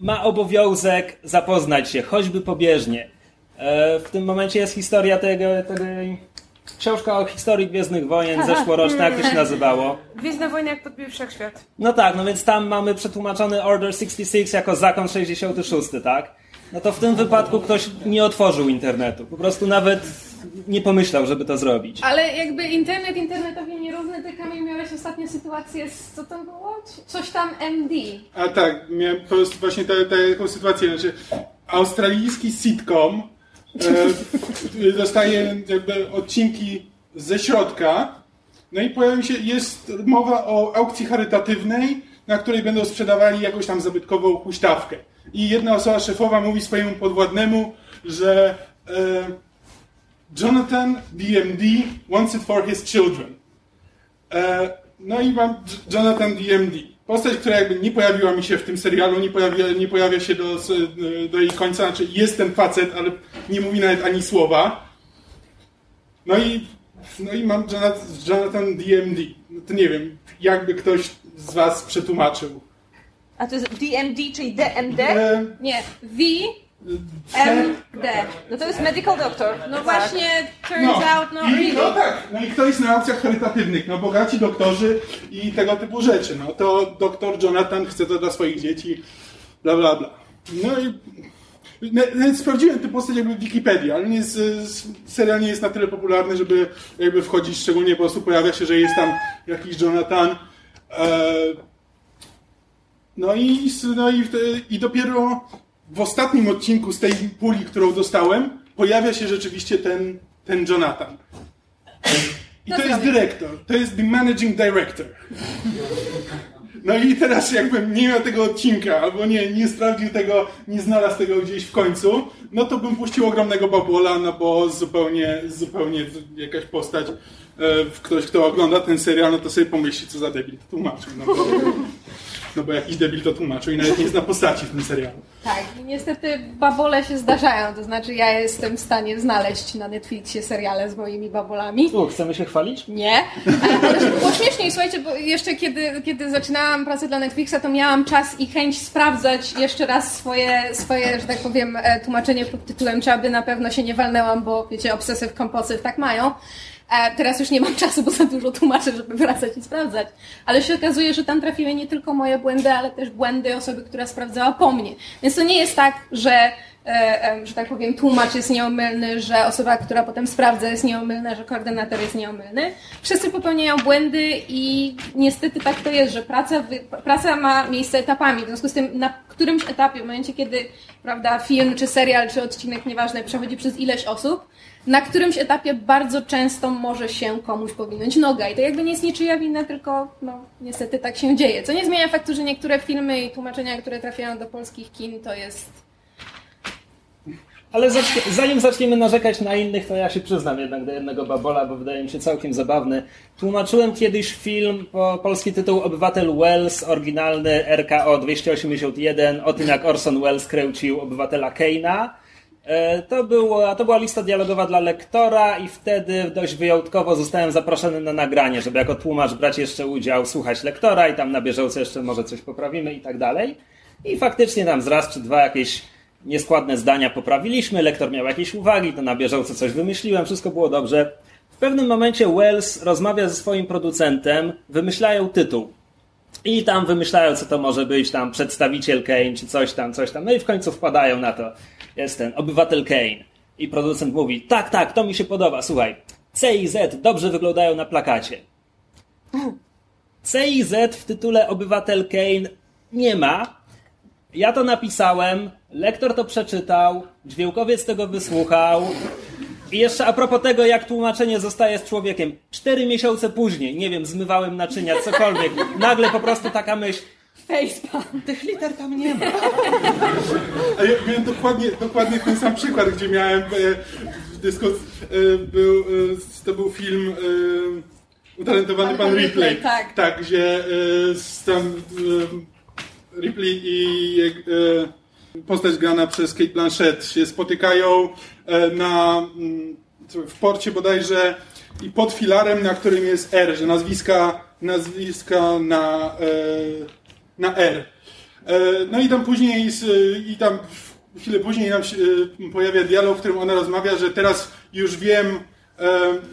ma obowiązek zapoznać się, choćby pobieżnie. E, w tym momencie jest historia tego, tego książka o historii Gwiezdnych Wojen zeszłoroczna, jak to się nazywało? Gwiezdne Wojny jak podbił Wszechświat. No tak, no więc tam mamy przetłumaczony Order 66 jako zakon 66, tak? No to w tym wypadku ktoś nie otworzył internetu. Po prostu nawet nie pomyślał, żeby to zrobić. Ale jakby internet internetowi nierówny, ty Kamil miałeś ostatnio sytuację z, co tam było? Coś tam MD. A tak, miałem po prostu właśnie ta- ta- taką sytuację, znaczy australijski sitcom e, dostaje jakby odcinki ze środka, no i pojawia się, jest mowa o aukcji charytatywnej, na której będą sprzedawali jakąś tam zabytkową huśtawkę. I jedna osoba szefowa mówi swojemu podwładnemu, że e, Jonathan DMD wants it for his children. E, no i mam Jonathan DMD. Postać, która jakby nie pojawiła mi się w tym serialu, nie pojawia, nie pojawia się do, s- do jej końca, znaczy jest ten facet, ale nie mówi nawet ani słowa. No i, no i mam Jonathan, Jonathan DMD. No to nie wiem, jakby ktoś z was przetłumaczył. A to jest DMD, czyli DMD? E, Nie, V, MD. No to jest medical doctor. no właśnie, turns No, out, no, i, no tak, no i kto jest na aukcjach charytatywnych? No bogaci doktorzy i tego typu rzeczy. No to doktor Jonathan chce to dla swoich dzieci, bla bla bla. No i na- nawet sprawdziłem tę postać jakby w Wikipedii, ale nie serial nie jest na tyle popularny, żeby jakby wchodzić, szczególnie po prostu pojawia się, że jest tam jakiś Jonathan. E, no i, no i, i dopiero w ostatnim odcinku z tej puli, którą dostałem, pojawia się rzeczywiście ten, ten Jonathan. I to jest dyrektor, to jest the managing director. No i teraz jakbym nie miał tego odcinka, albo nie, nie sprawdził tego, nie znalazł tego gdzieś w końcu, no to bym puścił ogromnego babola, no bo zupełnie, zupełnie jakaś postać, e, ktoś kto ogląda ten serial, no to sobie pomyśli, co za debil to tłumaczył. No bo, no bo jakiś debil to tłumaczył i nawet nie zna postaci w tym serialu. Tak, i niestety babole się zdarzają, to znaczy ja jestem w stanie znaleźć na Netflixie seriale z moimi babolami. U, chcemy się chwalić? Nie, ale ale żeby było śmieszniej, słuchajcie, bo jeszcze kiedy, kiedy zaczynałam pracę dla Netflixa, to miałam czas i chęć sprawdzać jeszcze raz swoje, swoje że tak powiem, e, tłumaczenie pod tytułem czy aby na pewno się nie walnęłam, bo wiecie, obsessive compulsive tak mają. Teraz już nie mam czasu, bo za dużo tłumaczę, żeby wracać i sprawdzać. Ale się okazuje, że tam trafiły nie tylko moje błędy, ale też błędy osoby, która sprawdzała po mnie. Więc to nie jest tak, że że tak powiem, tłumacz jest nieomylny, że osoba, która potem sprawdza jest nieomylna, że koordynator jest nieomylny. Wszyscy popełniają błędy i niestety tak to jest, że praca, praca ma miejsce etapami. W związku z tym na którymś etapie, w momencie kiedy prawda, film, czy serial, czy odcinek, nieważne, przechodzi przez ileś osób, na którymś etapie bardzo często może się komuś powinąć noga. I to jakby nie jest niczyja wina, tylko no, niestety tak się dzieje. Co nie zmienia faktu, że niektóre filmy i tłumaczenia, które trafiają do polskich kin, to jest Ale zacznie, zanim zaczniemy narzekać na innych, to ja się przyznam jednak do jednego babola, bo wydaje mi się całkiem zabawny. Tłumaczyłem kiedyś film po polski tytuł Obywatel Wells, oryginalny RKO 281, o tym jak Orson Welles kręcił obywatela Keina. E, To, było, to była lista dialogowa dla lektora i wtedy dość wyjątkowo zostałem zaproszony na nagranie, żeby jako tłumacz brać jeszcze udział, słuchać lektora i tam na bieżąco jeszcze może coś poprawimy i tak dalej. I faktycznie tam z raz czy dwa jakieś nieskładne zdania poprawiliśmy, lektor miał jakieś uwagi, to na bieżąco coś wymyśliłem, wszystko było dobrze. W pewnym momencie Wells rozmawia ze swoim producentem, wymyślają tytuł. I tam wymyślają, co to może być, tam przedstawiciel Kane, czy coś tam, coś tam. No i w końcu wpadają na to. Jest ten obywatel Kane. I producent mówi, tak, tak, to mi się podoba, słuchaj. C i Z dobrze wyglądają na plakacie. C i Z w tytule Obywatel Kane nie ma. Ja to napisałem, lektor to przeczytał, dźwiękowiec tego wysłuchał. I jeszcze a propos tego, jak tłumaczenie zostaje z człowiekiem. Cztery miesiące później, nie wiem, zmywałem naczynia, cokolwiek. Nagle po prostu taka myśl. facepalm. Tych liter tam nie ma. A ja miałem dokładnie, dokładnie ten sam przykład, gdzie miałem e, w dyskusji, e, był, e, to był film Utalentowany Pan Pan Ripley. Ripley, tak. Tak, gdzie z tam Ripley i postać grana przez Kate Blanchett się spotykają e, na, mm, w porcie bodajże i pod filarem, na którym jest R, że nazwiska, nazwiska na, e, na R. E, No i tam później, i tam chwilę później nam się pojawia dialog, w którym ona rozmawia, że teraz już wiem,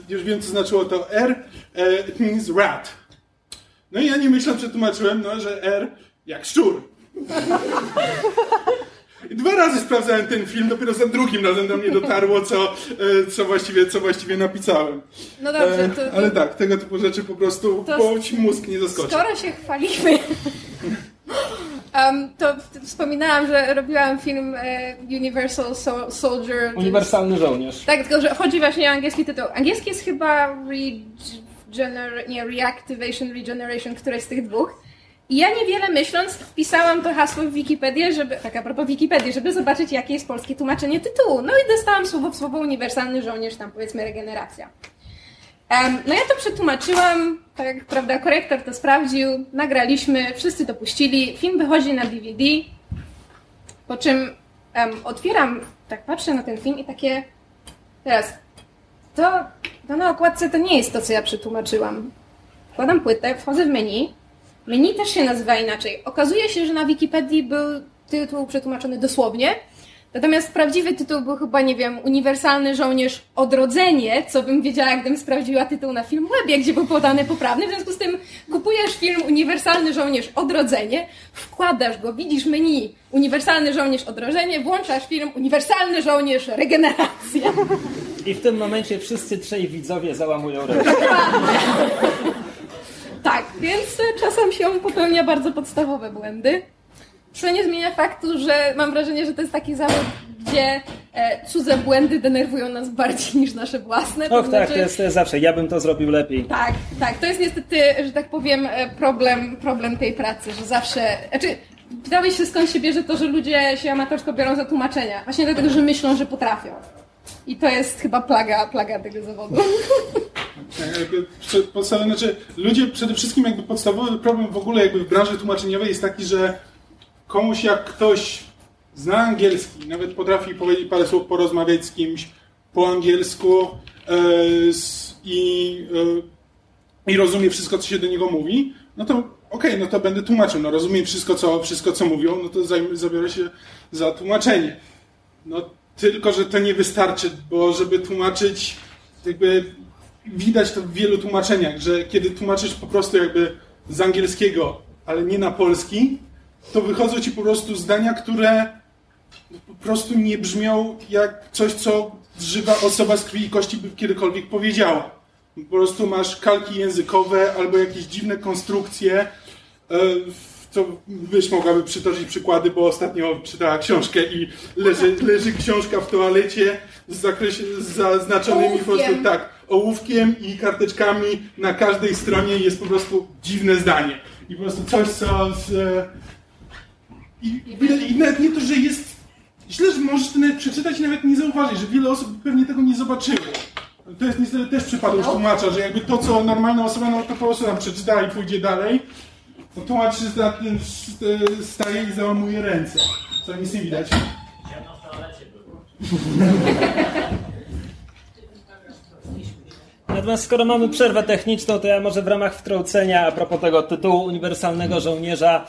już wiem co znaczyło to R, it means rat. No i ja nie myślę, przetłumaczyłem, no, że R jak szczur. I dwa razy sprawdzałem ten film, dopiero za drugim razem do mnie dotarło, co, e, co, właściwie, co właściwie napisałem. No dobrze, E, to, to, Ale tak, tego typu rzeczy po prostu po ci mózg nie zaskoczy. skoro się chwalimy, um, to wspominałam, że robiłam film e, Universal so Soldier. Uniwersalny żołnierz. Tak, tylko że chodzi właśnie o angielski tytuł. Angielski jest chyba regener- nie, Reactivation, Regeneration, któreś z tych dwóch. I ja niewiele myśląc wpisałam to hasło w Wikipedię, żeby, tak a propos Wikipedii, żeby zobaczyć jakie jest polskie tłumaczenie tytułu. No i dostałam słowo w słowo uniwersalny żołnierz, tam powiedzmy regeneracja. Em, no ja to przetłumaczyłam, tak prawda, korektor to sprawdził, nagraliśmy, wszyscy to puścili, film wychodzi na DVD, po czym em, otwieram, tak patrzę na ten film i takie, teraz, to, to na okładce to nie jest to, co ja przetłumaczyłam. Wkładam płytę, wchodzę w menu, menu też się nazywa inaczej. Okazuje się, że na Wikipedii był tytuł przetłumaczony dosłownie, Natomiast prawdziwy tytuł był chyba, nie wiem, Uniwersalny Żołnierz Odrodzenie, co bym wiedziała, gdybym sprawdziła tytuł na film webie, gdzie był podany poprawny. W związku z tym kupujesz film Uniwersalny Żołnierz Odrodzenie, wkładasz go, widzisz menu Uniwersalny Żołnierz Odrodzenie, włączasz film Uniwersalny Żołnierz Regeneracja. I w tym momencie wszyscy trzej widzowie załamują ręce. Tak, więc e, czasem się popełnia bardzo podstawowe błędy. Co nie zmienia faktu, że mam wrażenie, że to jest taki zawód, gdzie e, cudze błędy denerwują nas bardziej niż nasze własne. Och tak, znaczy- to jest, to jest zawsze. Ja bym to zrobił lepiej. Tak, tak. To jest niestety, że tak powiem, e, problem, problem tej pracy, że zawsze. Znaczy, pytałeś się skąd się bierze to, że ludzie się amatorsko biorą za tłumaczenia. Właśnie dlatego, że myślą, że potrafią. I to jest chyba plaga, plaga tego zawodu. Tak, jakby znaczy ludzie przede wszystkim jakby podstawowy problem w ogóle jakby w branży tłumaczeniowej jest taki, że komuś jak ktoś zna angielski, nawet potrafi powiedzieć parę słów, porozmawiać z kimś po angielsku e, s- i, e, i rozumie wszystko, co się do niego mówi, no to okej, no to będę tłumaczył, no rozumiem wszystko, co, wszystko, co mówią, no to zajmę, zabiorę się za tłumaczenie. No tylko, że to nie wystarczy, bo żeby tłumaczyć, jakby widać to w wielu tłumaczeniach, że kiedy tłumaczysz po prostu jakby z angielskiego, ale nie na polski, to wychodzą ci po prostu zdania, które po prostu nie brzmią jak coś, co żywa osoba z krwi i kości by kiedykolwiek powiedziała. Po prostu masz kalki językowe albo jakieś dziwne konstrukcje. e, To byś mogłaby przytoczyć przykłady, bo ostatnio czytała książkę i leży, leży książka w toalecie z, zakresie, z zaznaczonymi po prostu tak, ołówkiem i karteczkami na każdej stronie jest po prostu dziwne zdanie. I po prostu coś, co z, e, i, i, I nawet nie to, że jest źle, że możesz to nawet przeczytać i nawet nie zauważyć, że wiele osób pewnie tego nie zobaczyło. To jest niestety też przypadłość tłumacza, że jakby to, co normalna osoba, no to po prostu tam przeczyta i pójdzie dalej. No tłumacz się za tym st- staje i załamuje ręce. Co nic nie widać. Natomiast skoro mamy przerwę techniczną, to ja może w ramach wtrącenia a propos tego tytułu Uniwersalnego Żołnierza.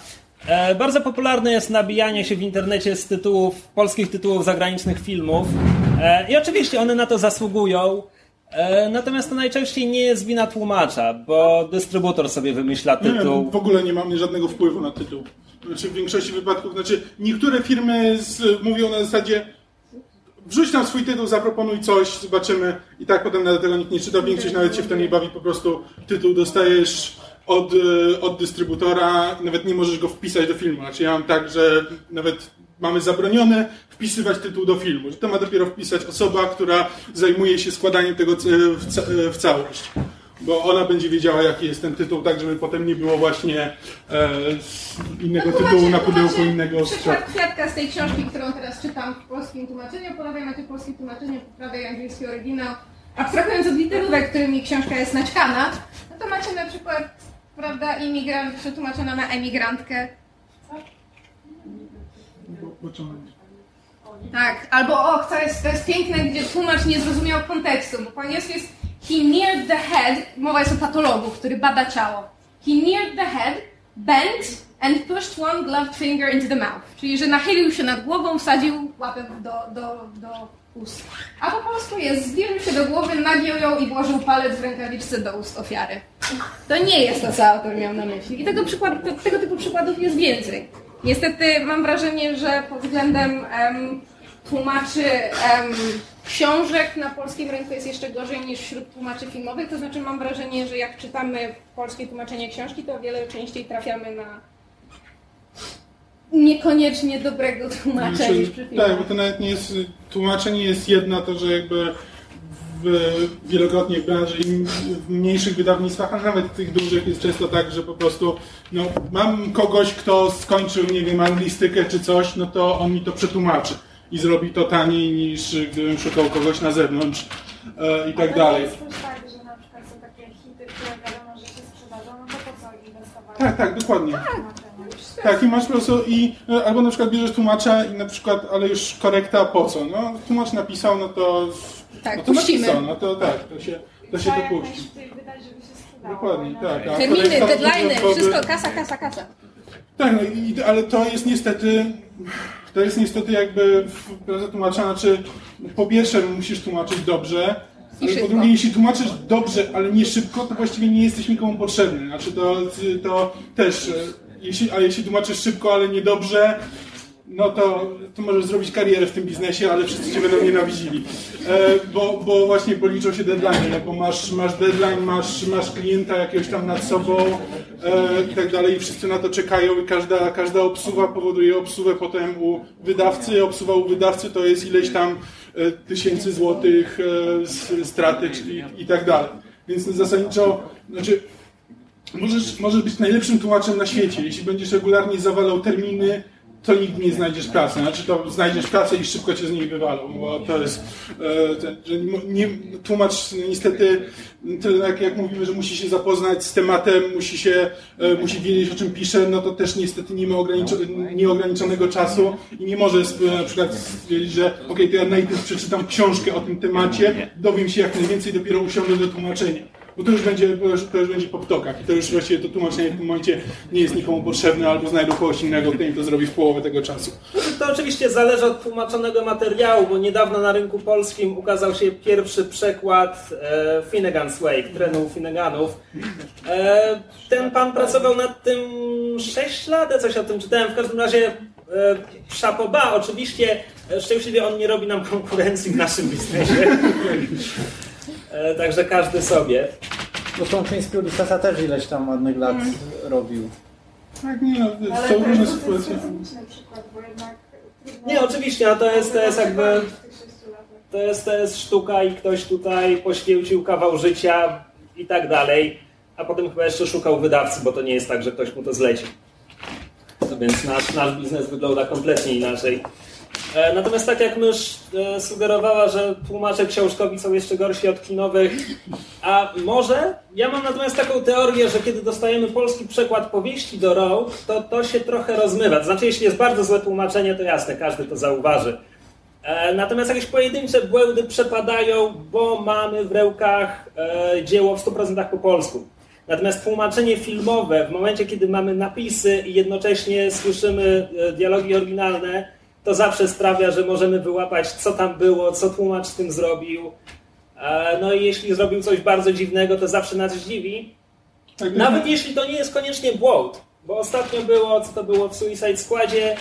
E, bardzo popularne jest nabijanie się w internecie z tytułów, polskich tytułów zagranicznych filmów. E, I oczywiście one na to zasługują. E, natomiast to najczęściej nie jest wina tłumacza, bo dystrybutor sobie wymyśla Nie, tytuł. w ogóle nie mamy żadnego wpływu na tytuł. Znaczy w większości wypadków, znaczy niektóre firmy z, mówią na zasadzie wrzuć nam swój tytuł, zaproponuj coś, zobaczymy i tak potem nawet tego nikt nie czyta, większość nawet się w to nie bawi, po prostu tytuł dostajesz od, e, od dystrybutora, nawet nie możesz go wpisać do filmu. Znaczy ja mam tak, że nawet mamy zabronione wpisywać tytuł do filmu, że to ma dopiero wpisać osoba, która zajmuje się składaniem tego e, w, ca- e, w całość. Bo ona będzie wiedziała, jaki jest ten tytuł, tak żeby potem nie było właśnie e, innego tytułu na pudełku innego Przykład kwiatka z tej książki, którą teraz czytam w polskim tłumaczeniu. Ponownie macie polskie tłumaczenie, poprawia angielski oryginał. Abstrahując od literówek, którymi książka jest naćkana, no to macie na przykład, prawda, imigrant przetłumaczona na emigrantkę. Tak, albo o, to jest, to jest piękne, gdzie tłumacz nie zrozumiał kontekstu, bo po angielsku jest he neared the head, mowa jest o patologu, który bada ciało. He neared the head, bent and pushed one gloved finger into the mouth. Czyli, że nachylił się nad głową, wsadził łapę do, do, do ust. A po polsku jest zbliżył się do głowy, nagiął ją i włożył palec w rękawiczce do ust ofiary. To nie jest to, co autor miał na myśli. I tego, przykład, tego typu przykładów jest więcej. Niestety mam wrażenie, że pod względem em, tłumaczy em, książek na polskim rynku jest jeszcze gorzej niż wśród tłumaczy filmowych. To znaczy mam wrażenie, że jak czytamy polskie tłumaczenie książki, to o wiele częściej trafiamy na niekoniecznie dobrego Znaczy, niż przy filmach. tak, bo to nawet nie jest, tłumaczenie jest jedna, to że jakby w, wielokrotnie w branży i w mniejszych wydawnictwach, a nawet tych dużych jest często tak, że po prostu no, mam kogoś, kto skończył, nie wiem, anglistykę czy coś, no to on mi to przetłumaczy i zrobi to taniej niż gdybym szukał kogoś na zewnątrz e, i tak to dalej. jest też tak, że na przykład są takie hity, które wiadomo, że się sprzedadzą, no to po co inwestować? Tak, tak, dokładnie. w tłumaczenie? Tak, i masz po prostu i e, albo na przykład bierzesz tłumacza i na przykład, ale już korekta po co? No, tłumacz napisał, no to. Tak, no to puścimy. napisał, no to tak, to się, to się Trzeba to jak puści. najszybciej wydać, żeby się sprzedało. Dokładnie, tak. a Terminy, dwudniowy- wszystko kasa, kasa, kasa. Tak, no i, ale to jest niestety, to jest niestety jakby tłumacza, znaczy po pierwsze musisz tłumaczyć dobrze, ale po drugie jeśli tłumaczysz dobrze, ale nie szybko, to właściwie nie jesteś nikomu potrzebny. Znaczy to, to też, e, jeśli, a jeśli tłumaczysz szybko, ale niedobrze, no to, to możesz zrobić karierę w tym biznesie, ale wszyscy cię będą nienawidzili. E, bo, bo właśnie policzą się deadline, no bo masz, masz deadline, masz, masz klienta jakiegoś tam nad sobą e, i tak dalej i wszyscy na to czekają i każda, każda obsuwa powoduje obsuwę potem u wydawcy, obsuwa u wydawcy to jest ileś tam e, tysięcy złotych e, straty czyli, i tak dalej. Więc zasadniczo, znaczy Możesz, możesz być najlepszym tłumaczem na świecie. Jeśli będziesz regularnie zawalał terminy, to nigdy nie znajdziesz pracy. Znaczy to znajdziesz pracę i szybko cię z niej wywalą, bo to jest, e, że nie, tłumacz niestety, tyle jak, mówimy, że musi się zapoznać z tematem, musi się, e, musi wiedzieć o czym pisze, no to też niestety nie ma ograniczo- nieograniczonego czasu i nie może na przykład stwierdzić, że ok, to ja najpierw przeczytam książkę o tym temacie, dowiem się jak najwięcej, dopiero usiądę do tłumaczenia. Bo to już będzie, to już, będzie po ptokach i to już właściwie to tłumaczenie w tym momencie nie jest nikomu potrzebne, albo znajdą kogoś innego, kto im to zrobi w połowę tego czasu. To oczywiście zależy od tłumaczonego materiału, bo niedawno na rynku polskim ukazał się pierwszy przekład e, Finnegan's Wake, trenu Finneganów. E, ten pan pracował nad tym 6 lat, coś o tym czytałem. W każdym razie e, szapoba, oczywiście e, szczęśliwie on nie robi nam konkurencji w naszym biznesie. E, także każdy sobie. Zresztą Chiński Ulyssesa też ileś tam ładnych lat Mm. robił. Tak, nie no, Ale są to różne sytuacje. specyficzny przykład, bo jednak... Nie, oczywiście, no to jest, to jest jakby... To jest, to jest sztuka i ktoś tutaj poświęcił kawał życia i tak dalej, a potem chyba jeszcze szukał wydawcy, bo to nie jest tak, że ktoś mu to zleci. No więc nasz, nasz biznes wygląda kompletnie inaczej. E, Natomiast tak jak mysz e, sugerowała, że tłumacze książkowi są jeszcze gorsi od kinowych, a może? Ja mam natomiast taką teorię, że kiedy dostajemy polski przekład powieści do rąk, to to się trochę rozmywa. To znaczy, jeśli jest bardzo złe tłumaczenie, to jasne, każdy to zauważy. E, Natomiast jakieś pojedyncze błędy przepadają, bo mamy w rękach dzieło w 100% po polsku. Natomiast tłumaczenie filmowe, w momencie kiedy mamy napisy i jednocześnie słyszymy dialogi oryginalne, to zawsze sprawia, że możemy wyłapać, co tam było, co tłumacz z tym zrobił. E, No i jeśli zrobił coś bardzo dziwnego, to zawsze nas zdziwi. Tak, Nawet jeśli to nie jest koniecznie błąd, bo ostatnio było, co to było w Suicide Squadzie, e,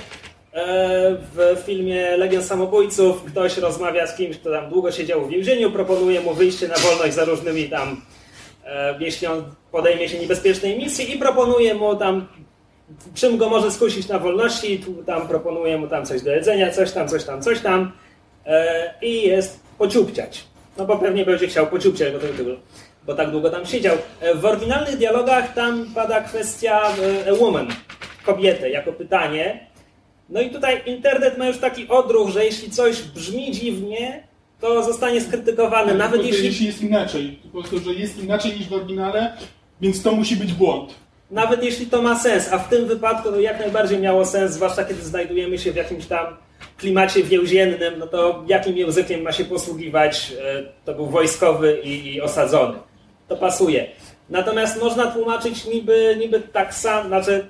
w filmie Legion Samobójców, ktoś rozmawia z kimś, kto tam długo siedział w więzieniu, proponuje mu wyjście na wolność za różnymi tam, jeśli on podejmie się niebezpiecznej misji i proponuje mu tam, czym go może skusić na wolności, tu tam proponuje mu tam coś do jedzenia, coś tam, coś tam, coś tam e, i jest pociupciać. No bo pewnie będzie chciał pociupciać, bo, to, bo tak długo tam siedział. E, W oryginalnych dialogach tam pada kwestia e, woman, kobietę, jako pytanie. No i tutaj internet ma już taki odruch, że jeśli coś brzmi dziwnie, to zostanie skrytykowane, nawet prostu, jeśli, jest inaczej. Po prostu, że jest inaczej niż w oryginale, więc to musi być błąd. Nawet jeśli to ma sens, a w tym wypadku to jak najbardziej miało sens, zwłaszcza kiedy znajdujemy się w jakimś tam klimacie więziennym, no to jakim językiem ma się posługiwać, e, to był wojskowy i, i osadzony. To pasuje. Natomiast można tłumaczyć niby, niby tak samo, znaczy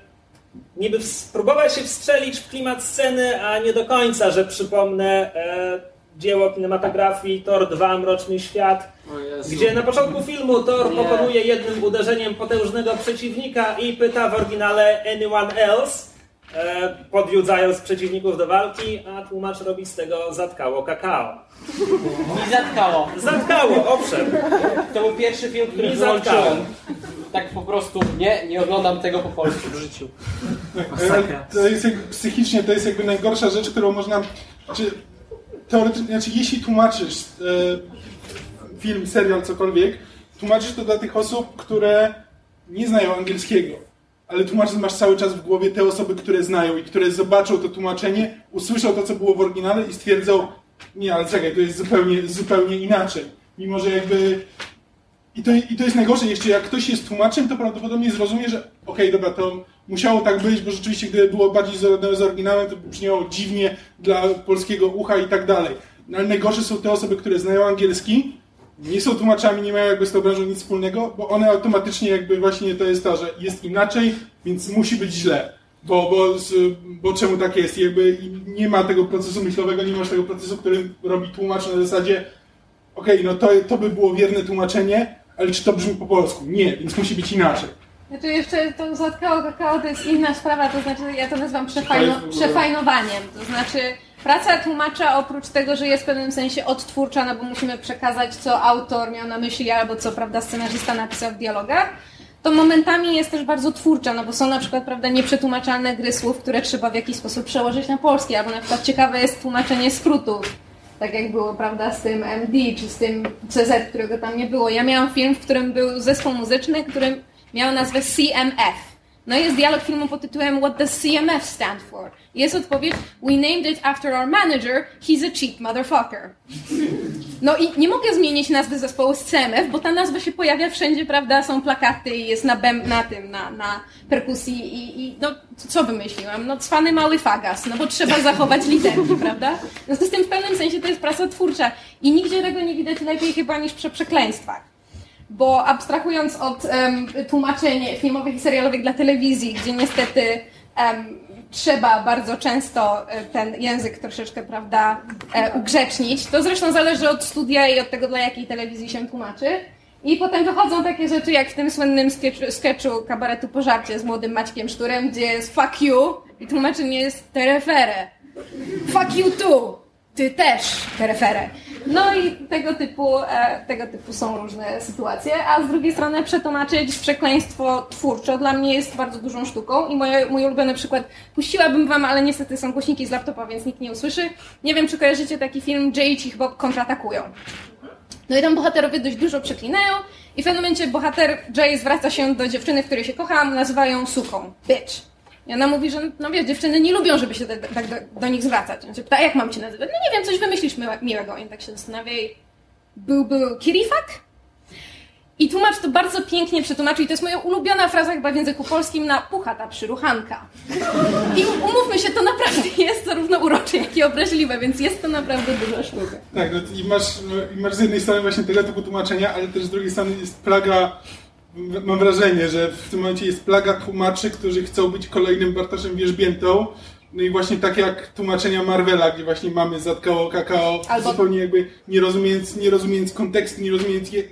niby spróbować się wstrzelić w klimat sceny, a nie do końca, że przypomnę e, dzieło kinematografii Thor 2 Mroczny Świat, gdzie na początku filmu Thor Nie. pokonuje jednym uderzeniem potężnego przeciwnika i pyta w oryginale anyone else, e, podjudzając przeciwników do walki, a tłumacz robi z tego zatkało kakao. Mi zatkało. Zatkało, owszem. To był pierwszy film, który wyłączyłem. zatkało. Tak po prostu, nie, nie oglądam tego po polsku w życiu. To jest jakby, psychicznie to jest jakby najgorsza rzecz, którą można. Czy teoretycznie, znaczy jeśli tłumaczysz e, film, serial, cokolwiek, tłumaczysz to dla tych osób, które nie znają angielskiego. Ale tłumaczysz masz cały czas w głowie te osoby, które znają i które zobaczą to tłumaczenie, usłyszą to, co było w oryginale i stwierdzą, nie, ale czekaj, to jest zupełnie, zupełnie inaczej. Mimo, że jakby i to, I to jest najgorsze, jeszcze jak ktoś jest tłumaczem, to prawdopodobnie zrozumie, że okej, dobra, to musiało tak być, bo rzeczywiście gdyby było bardziej z oryginałem, to brzmiało dziwnie dla polskiego ucha i tak dalej. No, ale najgorsze są te osoby, które znają angielski, nie są tłumaczami, nie mają jakby z tą branżą nic wspólnego, bo one automatycznie jakby właśnie to jest to, że jest inaczej, więc musi być źle. Bo, bo, bo czemu tak jest? Jakby nie ma tego procesu myślowego, nie masz tego procesu, który robi tłumacz na zasadzie okej, no to, to by było wierne tłumaczenie, ale czy to brzmi po polsku? Nie, więc musi być inaczej. Znaczy jeszcze to zatkało kakao to jest inna sprawa, to znaczy ja to nazywam przefajno, przefajnowaniem. To znaczy praca tłumacza oprócz tego, że jest w pewnym sensie odtwórcza, no bo musimy przekazać co autor miał na myśli albo co prawda scenarzysta napisał w dialogach, to momentami jest też bardzo twórcza, no bo są na przykład prawda nieprzetłumaczalne gry słów, które trzeba w jakiś sposób przełożyć na polski, albo na przykład ciekawe jest tłumaczenie skrótów. Tak jak było, prawda, z tym MD, czy z tym CZ, którego tam nie było. Ja miałam film, w którym był zespół muzyczny, który miał nazwę CMF. No jest dialog filmu pod tytułem What does CMF stand for? Jest odpowiedź We named it after our manager, he's a cheap motherfucker. No i nie mogę zmienić nazwy zespołu z CMF, bo ta nazwa się pojawia wszędzie, prawda? Są plakaty i jest na, bęb, na tym, na, na perkusji i, i no co wymyśliłam? No cwany mały fagas, no bo trzeba zachować literki, prawda? No z tym w pewnym sensie to jest praca twórcza i nigdzie tego nie widać lepiej chyba niż przy przekleństwach. Bo abstrahując od em, tłumaczeń filmowych i serialowych dla telewizji, gdzie niestety em, trzeba bardzo często e, ten język troszeczkę, prawda, e, ugrzecznić, to zresztą zależy od studia i od tego, dla jakiej telewizji się tłumaczy. I potem wychodzą takie rzeczy, jak w tym słynnym sketchu, kabaretu Pożarcie z młodym Maćkiem Szturem, gdzie jest fuck you i tłumaczenie jest terefere. Fuck you too! Ty też, tereferę. No i tego typu, e, tego typu są różne sytuacje, a z drugiej strony przetłumaczyć przekleństwo twórczo dla mnie jest bardzo dużą sztuką i moje, mój ulubiony przykład puściłabym wam, ale niestety są głośniki z laptopa, więc nikt nie usłyszy. Nie wiem, czy kojarzycie taki film Jay i Cichbo kontratakują. No i tam bohaterowie dość dużo przeklinają i w pewnym momencie bohater Jay zwraca się do dziewczyny, w której się kocha, nazywają suką, bitch. I ona mówi, że no wiesz, dziewczyny nie lubią, żeby się tak tak do, do nich zwracać. On się pyta, jak mam cię nazywać? No nie wiem, coś wymyślisz miłe- miłego. I tak się zastanawia i był, kirifak? I tłumacz to bardzo pięknie przetłumaczył i to jest moja ulubiona fraza chyba w języku polskim na puchata przyruchanka. I umówmy się, to naprawdę jest zarówno urocze, jak i obraźliwe, więc jest to naprawdę duża sztuka. Tak, no i masz, no, i masz z jednej strony właśnie tego typu tłumaczenia, ale też z drugiej strony jest plaga, mam wrażenie, że w tym momencie jest plaga tłumaczy, którzy chcą być kolejnym Bartoszem Wierzbiętą. No i właśnie tak jak tłumaczenia Marvela, gdzie właśnie mamy zatkało kakao, Albo- zupełnie jakby nie rozumiejąc, nie rozumiejąc kontekstu, nie rozumiejąc je,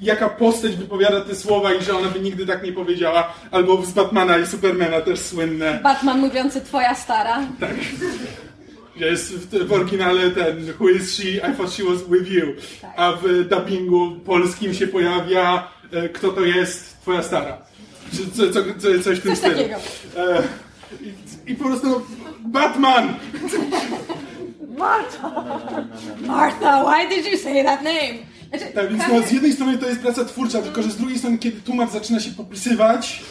jaka postać wypowiada te słowa i że ona by nigdy tak nie powiedziała. Albo z Batmana i Supermana też słynne. Batman mówiący twoja stara. Że jest w, w oryginale ten Who is she? I thought she was with you. A w dubbingu polskim się pojawia Kto to jest? Twoja stara. Czy Co, co, co, coś w tym stylu. E, i, I po prostu Batman! Martha! Martha, why did you say that name? Znaczy, Tak, więc no, z jednej strony to jest praca twórcza, tylko że z drugiej strony, kiedy tłumacz zaczyna się popisywać.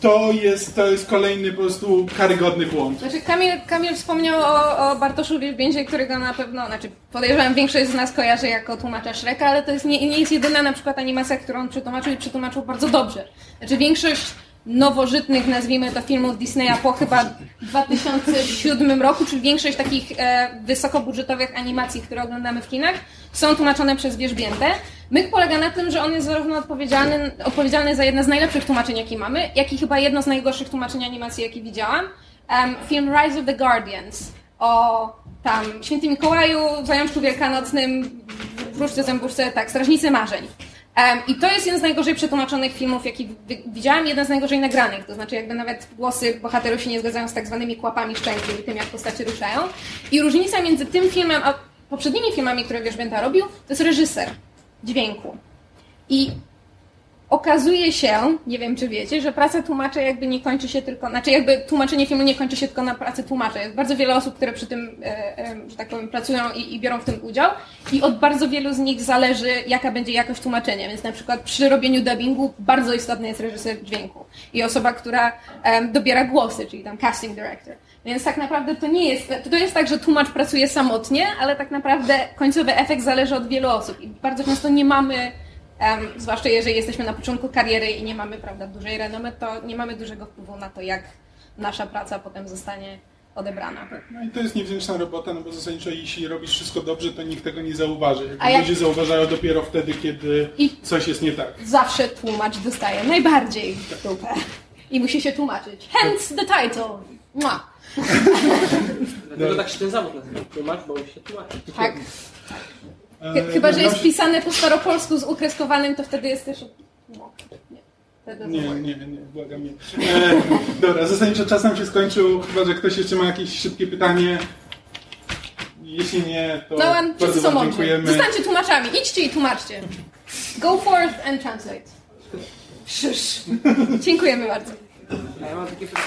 To jest, to jest kolejny po prostu karygodny błąd. Znaczy Kamil, Kamil wspomniał o, o Bartoszu Wielbiędzie, którego na pewno, znaczy podejrzewam większość z nas kojarzy jako tłumacza Shreka, ale to jest nie, nie jest jedyna na przykład animacja, którą on przetłumaczył i przetłumaczył bardzo dobrze. Znaczy większość nowożytnych, nazwijmy to, filmów Disneya po chyba 2007 roku, czyli większość takich e, wysokobudżetowych animacji, które oglądamy w kinach, są tłumaczone przez Wierzbiętę. Myk polega na tym, że on jest zarówno odpowiedzialny, odpowiedzialny za jedno z najlepszych tłumaczeń, jakie mamy, jak i chyba jedno z najgorszych tłumaczeń animacji, jakie widziałam. Em, film Rise of the Guardians o tam Świętym Mikołaju, Zajączku Wielkanocnym, Wróżce Zębuszce, tak, Strażnicy Marzeń. Um, I to jest jeden z najgorzej przetłumaczonych filmów, jaki widziałam, jeden z najgorzej nagranych. To znaczy, jakby nawet głosy bohaterów się nie zgadzają z tak zwanymi kłapami szczęki i tym, jak postacie ruszają. I różnica między tym filmem a poprzednimi filmami, które Wierzbięta robił, to jest reżyser dźwięku. I okazuje się, nie wiem czy wiecie, że praca tłumacza jakby nie kończy się tylko, znaczy jakby tłumaczenie filmu nie kończy się tylko na pracy tłumacza. Jest bardzo wiele osób, które przy tym, e, e, że tak powiem, pracują i, i, biorą w tym udział i od bardzo wielu z nich zależy, jaka będzie jakość tłumaczenia. Więc na przykład przy robieniu dubbingu bardzo istotny jest reżyser dźwięku i osoba, która dobiera głosy, czyli tam casting director. Więc tak naprawdę to nie jest, to jest tak, że tłumacz pracuje samotnie, ale tak naprawdę końcowy efekt zależy od wielu osób i bardzo często nie mamy Um, zwłaszcza jeżeli jesteśmy na początku kariery i nie mamy prawda, dużej renomy, to nie mamy dużego wpływu na to, jak nasza praca potem zostanie odebrana. No i to jest niewdzięczna robota, no bo zasadniczo jeśli robisz wszystko dobrze, to nikt tego nie zauważy. A jak- ludzie zauważają dopiero wtedy, kiedy I- coś jest nie tak. Zawsze tłumacz dostaje najbardziej w dupę. I musi się tłumaczyć. Hence the title. Mua. Dlatego tak się ten zawód nazywa. Tłumacz, bo się tłumaczy. Tak. E, Ch- Chyba, że jest pisane po staropolsku z ukreskowanym, to wtedy jest też... Nie. Nie, nie, nie, błagam nie. E, dobra, zasadniczo czas nam się skończył, chyba że ktoś jeszcze ma jakieś szybkie pytanie. Jeśli nie, to No, bardzo są wam dziękujemy. Zostańcie tłumaczami. Idźcie i tłumaczcie. Go forth and translate. Szysz. Dziękujemy bardzo. Ja mam takie pytanie.